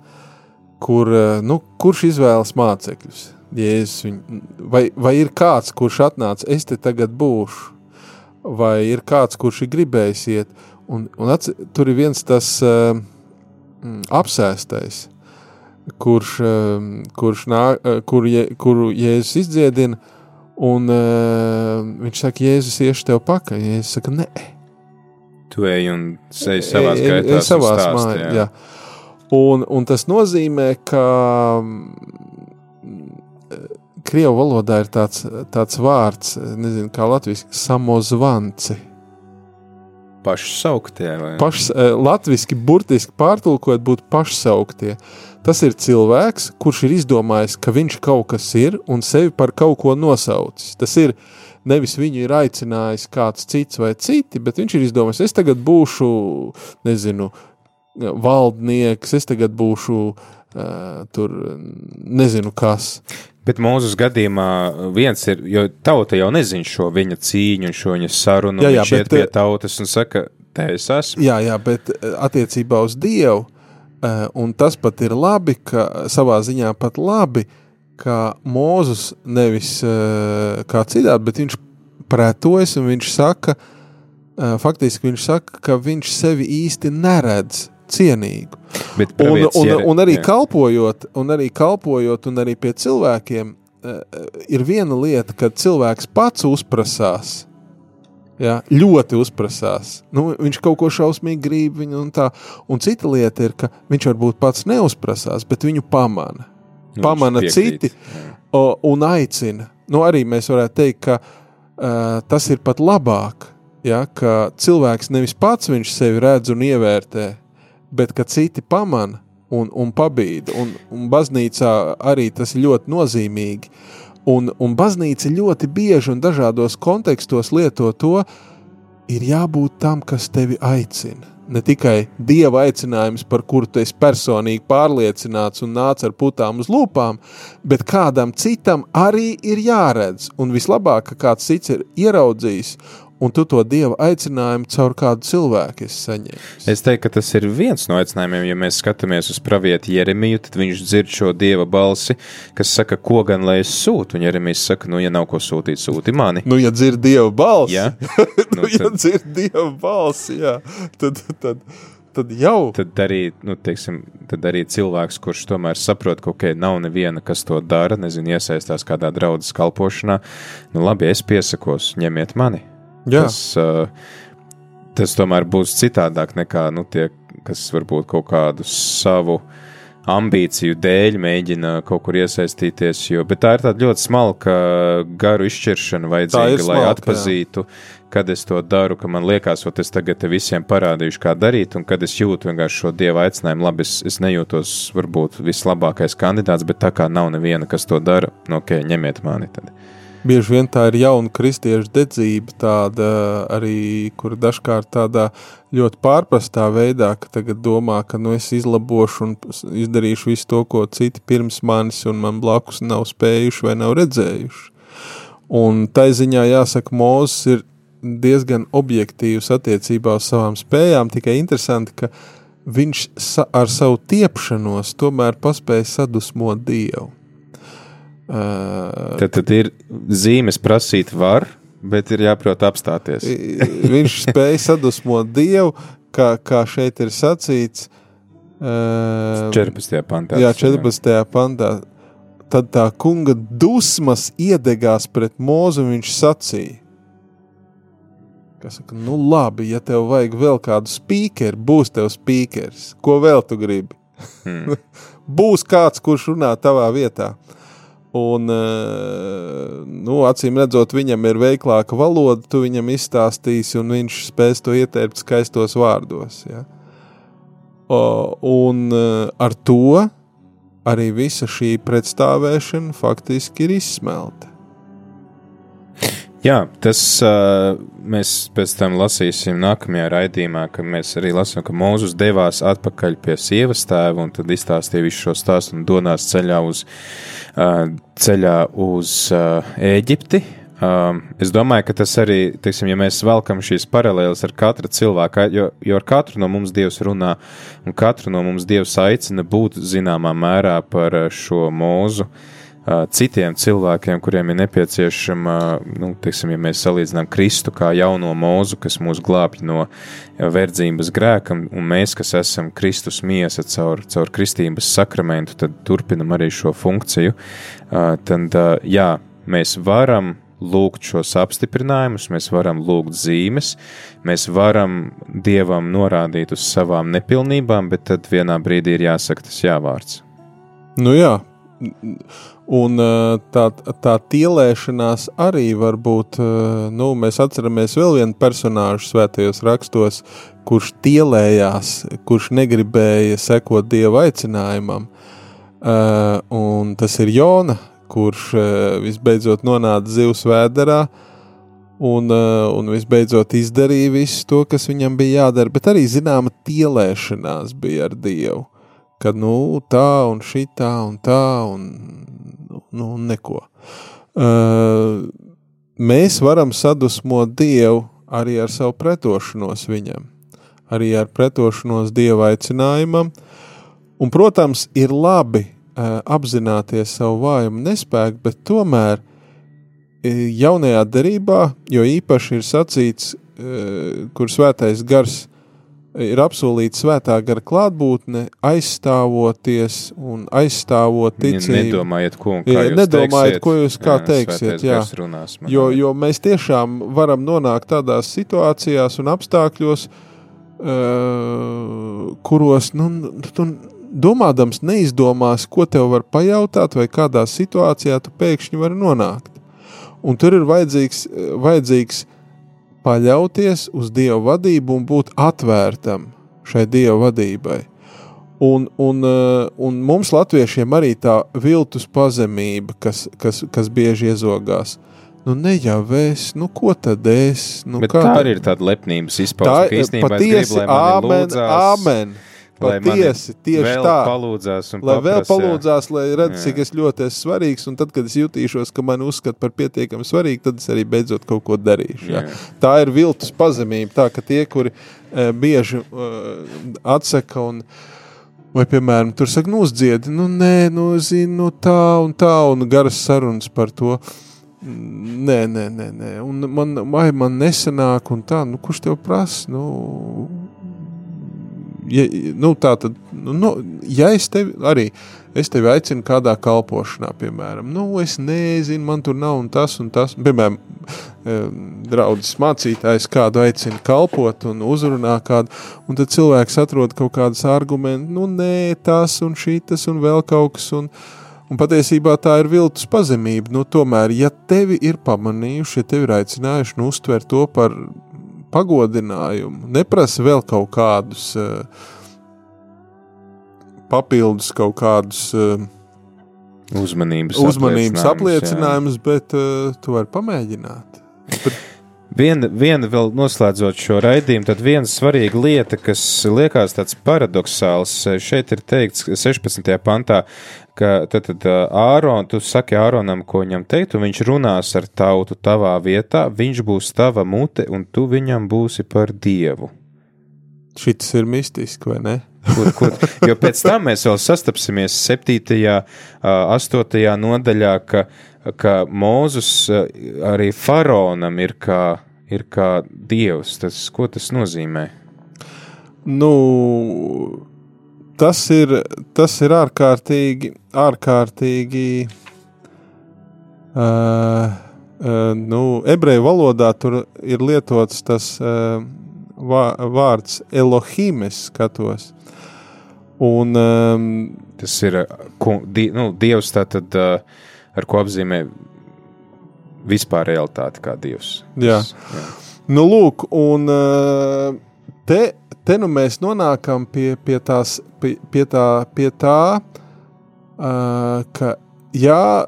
kur, uh, nu, kurš izvēlas mācekļus. Jēzus, viņ, vai, vai ir kāds, kurš atnāca, es te tagad būšu, vai ir kāds, kurš ir gribējis iet, un, un atce, tur ir viens tas uh, apsēstais, kurš, uh, kurš nā, uh, kur je, kuru Jēzus izdziedina, un uh, viņš saka, Jēzus iešu tev pakaļ, Jēzus saka, nē, Tu ej un sej savā E- e- gaitā. e- savās mājās. Jā. Un, un tas nozīmē, ka mm, Krievu valodā ir tāds, tāds vārds, nezinu, kā latviešu samozvanci. Pašsauktie Pašs, eh, latviski burtiski pārtulkot būtu pašsauktie. Tas ir cilvēks, kurš ir izdomājis, ka viņš kaut kas ir un sevi par kaut ko nosaucis. Tas ir nevis viņu ir aicinājis kāds cits vai citi, bet viņš ir izdomājis, es tagad būšu, nezinu, valdnieks, es tagad būšu uh, tur, nezinu kas. Bet mūsu gadījumā viens ir, jo tauta jau nezina šo viņa cīņu un šo viņa sarunu. Jā, Jā, viņš bet, iet pie tautas un saka, te es esmu. Jā, jā, bet attiecībā uz Dievu, eh, un tas pat ir labi, ka savā ziņā pat labi, ka Mūzus nevis eh, kā citādi, bet viņš pretojas un viņš saka, faktiski viņš saka, ka viņš sevi īsti neredz cienīgu. Bet Un, un, Jere- un, arī jā. kalpojot, un arī kalpojot, un arī pie cilvēkiem, eh, ir viena lieta, kad cilvēks pats uzprasās. Ja, ļoti uzprasās. Nu, viņš kaut ko šausmīgi grib, viņu un tā. Un cita lieta ir, ka viņš varbūt pats neuzprasās, bet viņu pamana. Nu, pamana citi. O, un aicina. Nu, arī mēs varētu teikt, ka uh, tas ir pat labāk. Ja, ka cilvēks nevis pats sevi redz un ievērtē, bet ka citi pamana un, un pabīda. Un, un baznīcā arī tas ir ļoti nozīmīgi. Un, un baznīca ļoti bieži un dažādos kontekstos lieto to, ir jābūt tam, kas tevi aicina. Ne tikai dieva aicinājums, par kuru tu esi personīgi pārliecināts un nāc ar putām uz lūpām, bet kādam citam arī ir jāredz. Un vislabāk, ka kāds cits ir ieraudzījis, un tu to dieva aicinājumu caur kādu cilvēku esi saņēmis. Es teiktu, ka tas ir viens no aicinājumiem, ja mēs skatāmies uz pravieti Jeremiju, tad viņš dzird šo dieva balsi, kas saka, ko gan lai es sūtu. Un Jeremijs saka, nu, ja nav ko sūtīt, sūti mani. Nu, ja dzird dieva balsi, Jā. nu, Nu, ja tad- dzird dieva balsi, jā, tad, tad, tad jau. Tad arī, nu, teiksim, tad arī cilvēks, kurš tomēr saprot, ka okay, nav neviena, kas to dara, nezinu, iesaistās kādā draudzes kalpošanā, nu labi, es piesakos, ņemiet mani. Jā. Tas, uh, tas tomēr būs citādāk nekā nu, tie, kas varbūt kaut kādu savu ambīciju dēļ mēģina kaut kur iesaistīties. Jo, bet tā ir tāda ļoti smalka garu izšķiršana, vajadzīga, ir lai smalka, jā. atpazītu, kad es to daru, ka man liekas, ka es tagad te visiem parādīšu, kā darīt, un kad es jūtu vienkārši šo dieva aicinājumu, labi, es, es nejūtos varbūt vislabākais kandidāts, bet tā kā nav neviena, kas to dara, nu, ok, ņemiet mani. Tad. Bieži vien tā ir jauna kristiešu dedzība, tāda arī, kur dažkārt tādā ļoti pārprastā veidā, ka tagad domā, ka nu es izlabošu un izdarīšu visu to, ko citi pirms manis un man blakus nav spējuši vai nav redzējuši. Un tai ziņā jāsaka, Mūzes ir diezgan objektīvs attiecībā uz savām spējām, tikai interesanti, ka viņš sa ar savu tiepšanos tomēr paspēja sadusmot Dievu. Uh, Tad, tad ir zīmes prasīt var, bet ir jāprot apstāties. viņš spēja sadusmot Dievu, kā, kā šeit ir sacīts, Uh, 14. pantā. Jā, 14. pantā. Tad tā kunga dusmas iedegās pret mūzu, un viņš sacīja, ka, saka, nu labi, ja tev vajag vēl kādu spīkeru, būs tev spīkers. Ko vēl tu gribi? Hmm. būs kāds, kurš runā tavā vietā. Un, eh, nu, acīm redzot, viņam ir veiklāka valoda, tu viņam izstāstīsi, un viņš spēs to ieteikt skaistos vārdos. Ja? O, un eh, ar to arī visa šī pretstāvēšana faktiski ir izsmelta. Jā, tas uh, mēs pēc tam lasīsim nākamajā raidījumā, kad mēs arī lasām, ka Mūzus devās atpakaļ pie sievas tēva un tad izstāstīja visu šo stāstu un donās ceļā uz, uh, ceļā uz uh, Ēģipti. Um, es domāju, ka tas arī, teiksim, ja mēs velkam šīs paralēles ar katru cilvēku, jo, jo ar katru no mums Dievs runā, un katru no mums Dievs aicina būt zināmā mērā par šo mūzu. Uh, citiem cilvēkiem, kuriem ir nepieciešama, nu, teiksim, ja mēs salīdzinām Kristu kā jauno mūzu, kas mūs glābj no verdzības grēkam, un mēs, kas esam Kristus miesa caur, caur kristības sakramentu, tad turpinam arī šo funkciju. Tad, jā, mēs varam lūgt šos apstiprinājumus, mēs varam lūgt zīmes, mēs varam Dievam norādīt uz savām nepilnībām, bet tad vienā brīdī ir jāsaka tas jāvārds. Nu jā, un tā, tā tielēšanās arī var būt, nu, mēs atceramies vēl vienu personāžu svētajos rakstos, kurš tielējās, kurš negribēja sekot Dieva aicinājumam, un tas ir Jona, kurš visbeidzot nonāca zivs vēderā, un, un visbeidzot izdarīja visu to, kas viņam bija jādara, bet arī zināma tielēšanās bija ar Dievu, kad nu tā un šitā un tā un nu, neko. Uh, mēs varam sadusmot Dievu arī ar savu pretošanos viņam, arī ar pretošanos Dieva aicinājumam, un, protams, ir labi uh, apzināties savu vājumu nespēku, bet tomēr uh, jaunajā derībā, jo īpaši ir sacīts, uh, kur svētais gars ir apsolīta svētā gara klātbūtne, aizstāvoties un aizstāvot ticību. Nedomājiet, ko, Jā, jūs nedomājiet, teiksiet. ko jūs kā Jā, teiksiet. Jā. runās manā. Jo, jo mēs tiešām varam nonākt tādās situācijās un apstākļos, uh, kuros nu, tu domādams neizdomās, ko tev var pajautāt, vai kādā situācijā tu pēkšņi vari nonākt. Un tur ir vajadzīgs, eh, vajadzīgs paļauties uz Dieva vadību un būt atvērtam šai Dieva vadībai. Un, un, eh, un mums, latviešiem, arī tā viltus pazemība, kas, kas, kas bieži iezogās. Nu, ne jau es, nu, ko tad es? Nu, Bet kā tā arī ir tāda lepnības izpausme, ka īstenībā es patiesi, gribu, lai mani amen, lūdzās, amen. Patiesi, tieši tā. palūdzās un Lai vēl palūdzās, lai redz, Jā. cik es ļoti esmu svarīgs, un tad, kad es jutīšos, ka man uzskata par pietiekami svarīgu, tad es arī beidzot kaut ko darīšu. Jā. Jā. Tā ir viltus pazemība, tā ka tie, kuri e, bieži e, atsaka un Vai, piemēram, tur saka, nu, uzdziedi, nu, nē, nu, zini, nu, tā un tā, un garas sarunas par to. Nē, nē, nē, nē. un man, vai man nesanāk, un tā, nu, kurš tev prasa? Nu, ja, nu, tā tad, nu, nu, ja es tevi arī, es tevi aicinu kādā kalpošanā, piemēram, nu, es nezinu, man tur nav un tas un tas, piemēram, draudzes mācītājs kādu aicina kalpot un uzrunā kādu, un tad cilvēks atrod kaut kādas argumentus, nu, nē, tas un šitas un vēl kaut kas, un, un patiesībā tā ir viltus pazemība, nu, tomēr, ja tevi ir pamanījuši, ja tevi ir aicinājuši, nu, uztver to par pagodinājumu, neprasa vēl kaut kādus uh, papildus kaut kādus uh, uzmanības, uzmanības apliecinājumus, jā. bet uh, tu vari pamēģināt. Viena, viena vēl noslēdzot šo raidījumu, tad viena svarīga lieta, kas liekas tāds paradoxāls, šeit ir teikts 16. pantā, ka tad, tad Āron, tu saki Āronam, ko viņam teikt, un viņš runās ar tautu tavā vietā, viņš būs tava mute, un tu viņam būsi par dievu. Šis ir mistiski, vai ne? Kur, kur, jo pēc tam mēs vēl sastapsimies 7. un 8. nodaļā, ka, ka Mūzus arī faraonam ir kā, ir kā dievs. Tas, ko tas nozīmē? Nu, tas ir, tas ir ārkārtīgi, ārkārtīgi uh, uh, nu, ebreju valodā tur ir lietots tas uh, vā, vārds Elohim, es skatos. Un, um, Tas ir ku, di, nu, Dievs, tātad, uh, ar ko apzīmē vispār realitāti kā Dievs. Jā. Jā. Nu, lūk, un uh, te, te nu mēs nonākam pie, pie, tās, pie, pie tā, pie tā uh, ka jā,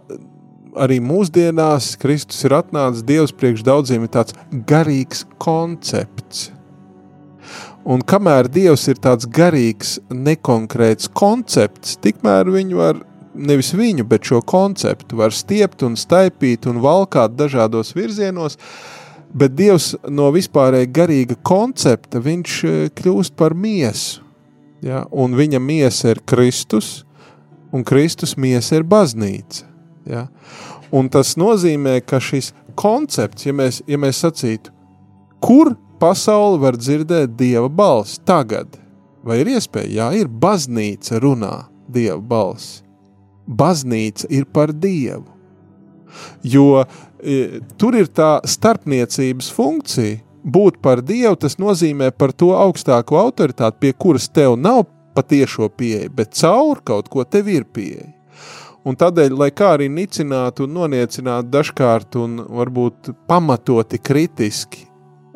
arī mūsdienās Kristus ir atnācis, Dievs priekš daudziem ir tāds garīgs koncepts. Un kamēr Dievs ir tāds garīgs, nekonkrēts koncepts, tikmēr viņu var, nevis viņu, bet šo konceptu var stiept un staipīt un valkāt dažādos virzienos, bet Dievs no vispārēja garīga koncepta, viņš eh, kļūst par miesu. Ja? Un viņa miesa ir Kristus, un Kristus miesa ir baznīca. Ja? Un tas nozīmē, ka šis koncepts, ja mēs, ja mēs sacītu, kur pasaule var dzirdēt dieva balsi tagad, vai ir iespēja? Jā, ir baznīca runā dieva balsi. Baznīca ir par dievu. Jo e, tur ir tā starpniecības funkcija. Būt par dievu, tas nozīmē par to augstāko autoritāti, pie kuras tev nav patiešo pieeja, bet caur kaut ko tev ir pieeja. Un tādēļ, lai kā arī nicinātu un noniecinātu dažkārt un varbūt pamatoti kritiski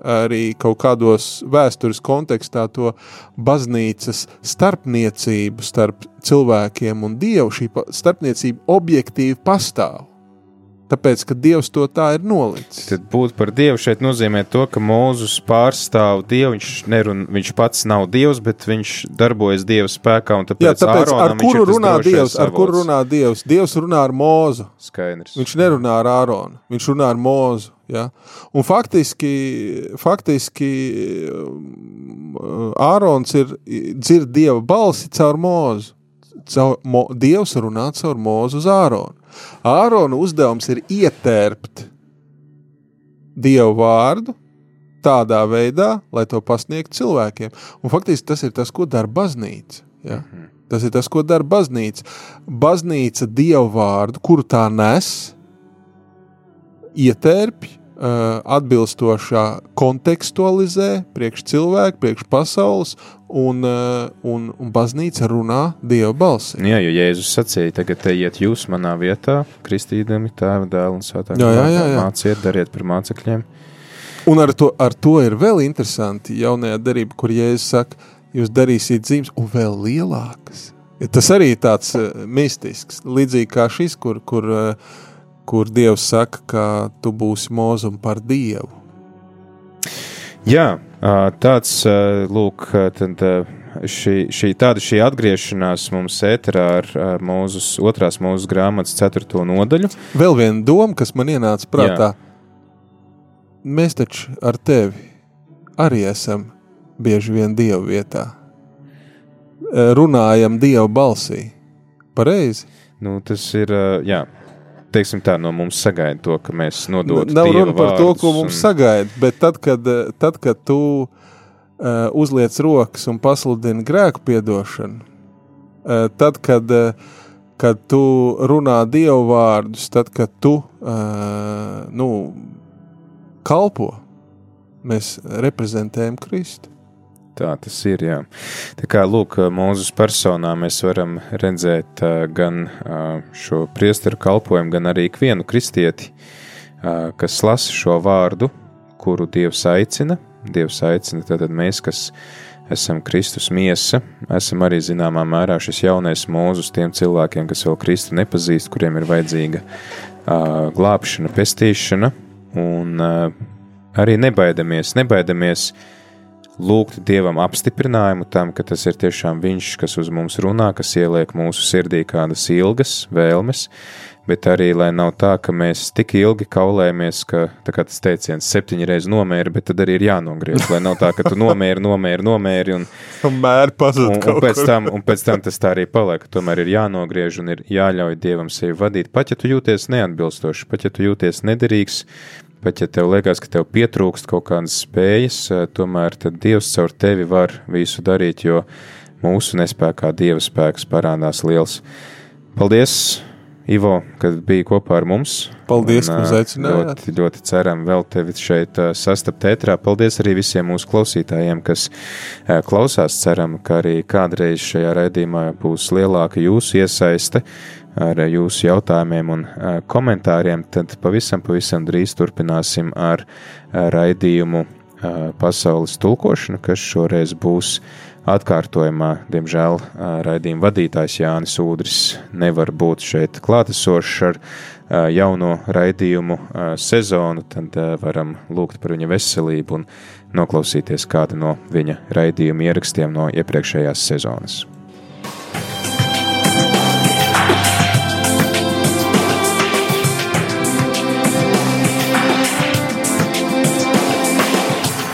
arī kaut kādos vēstures kontekstā to baznīcas starpniecību starp cilvēkiem un Dievu, šī starpniecība objektīvi pastāv. Tāpēc, ka Dievs to tā ir nolicis. Tad būt par Dievu šeit nozīmē to, ka Mūzus pārstāv Dievu. Viņš, nerun, viņš pats nav Dievs, bet viņš darbojas Dieva spēkā. un Tāpēc, Jā, tāpēc ar Āronam viņš kuru runā Dievs? Ar kuru runā Dievs? Dievs runā ar Mūzu. Skaidrs. Viņš nerunā ar Āronu, viņš runā ar Mūzu. Ja? Un faktiski, faktiski um, Ārons ir dzird Dieva balsi caur Mūzu. Caur, mo, Dievs runā caur Mūzu uz Āronu. Ārona uzdevums ir ietērpt Dievu vārdu tādā veidā, lai to pasniegtu cilvēkiem. Un faktiski tas ir tas, ko dara baznīca. Ja? Tas ir tas, ko dara baznīca. Baznīca Dievu vārdu, kuru tā nes, ietērpj, atbilstošā kontekstualizē priekš cilvēku, priekš pasaules, un, uh, un, un baznīca runā Dieva balsi. Jā, jo Jēzus sacīja, tagad ejiet jūs manā vietā, kristīdami tēva dēlu un svētā jā. Māciet, dariet par mācekļiem. Un ar to, ar to ir vēl interesanti jaunajā darbā, kur Jēzus saka, jūs darīsiet zīmes, un vēl lielākas. Tas arī ir tāds uh, mistisks, līdzīgi kā šis, kur, kur, uh, kur Dievs saka, ka tu būsi mūzum par Dievu. Jā, tāds lūk, tad, šī, šī, tāda šī atgriešanās mums ēterā ar mūzus, otrās mūsu grāmatas ceturto nodaļu. Vēl viena doma, kas man ienāca prātā. Mēs taču ar tevi arī esam bieži vien Dieva vietā. Runājam Dieva balsī. Pareizi. Nu, tas ir, jā, teiksim tā, no mums sagaida to, ka mēs nododam. Nav runa par to, ko mums un... sagaida, bet tad, kad, tad, kad tu uh, uzliec rokas un pasludini grēku piedošanu, uh, tad, kad, uh, kad tu runā dievu vārdus, tad, kad tu uh, nu, kalpo, mēs reprezentējam Kristu. Tā tas ir. Jā. Tā kā lūk, mūsu personā mēs varam redzēt uh, gan uh, šo priesteru kalpošanu, gan arī ikvienu kristieti, uh, kas lasa šo vārdu, kuru Dievs aicina. Dievs aicina tātad mēs, kas esam Kristus miesa, esam arī zināmā mērā šis jaunais mūzus tiem cilvēkiem, kas vēl Kristu nepazīst, kuriem ir vajadzīga uh, glābšana, pestīšana, un uh, arī nebaidamies, nebaidamies lūgt Dievam apstiprinājumu tam, ka tas ir tiešām Viņš, kas uz mums runā, kas ieliek mūsu sirdī kādas ilgas vēlmes, bet arī, lai nav tā, ka mēs tik ilgi kaulējamies, ka, tā kā tas teiciens, septiņi reizi nomēri, bet tad arī ir jānogriež, lai nav tā, ka tu nomēri, nomēri, nomēri, un, Mēr pazud un, un, pēc tam, un pēc tam tas tā arī paliek, tomēr ir jānogriež un ir jāļauj Dievam sevi vadīt, pat ja tu jūties neatbilstoši, pat ja tu jūties nederīgs, Pat ja tev liekas, ka tev pietrūkst kaut kādas spējas, eh, tomēr Dievs caur tevi var visu darīt, jo mūsu nespējā Dieva spēks parādās liels. Paldies, Ivo, kad biji kopā ar mums. Paldies, Un, ka uzaicinājāt. Ļoti, ļoti ceram vēl tevi šeit ā, sastapt ētrā. Paldies arī visiem mūsu klausītājiem, kas klausās. Ceram, ka arī kādreiz šajā raidījumā būs lielāka jūsu iesaiste ar jūsu jautājumiem un komentāriem. Tad pavisam, pavisam drīz turpināsim ar raidījumu pasaules tulkošanu, kas šoreiz būs atkārtojumā. Diemžēl raidījuma vadītājs Jānis Udris nevar būt šeit klātesošs ar jauno raidījumu sezonu, tad varam lūgt par viņa veselību un noklausīties kādu no viņa raidījuma ierakstiem no iepriekšējās sezonas.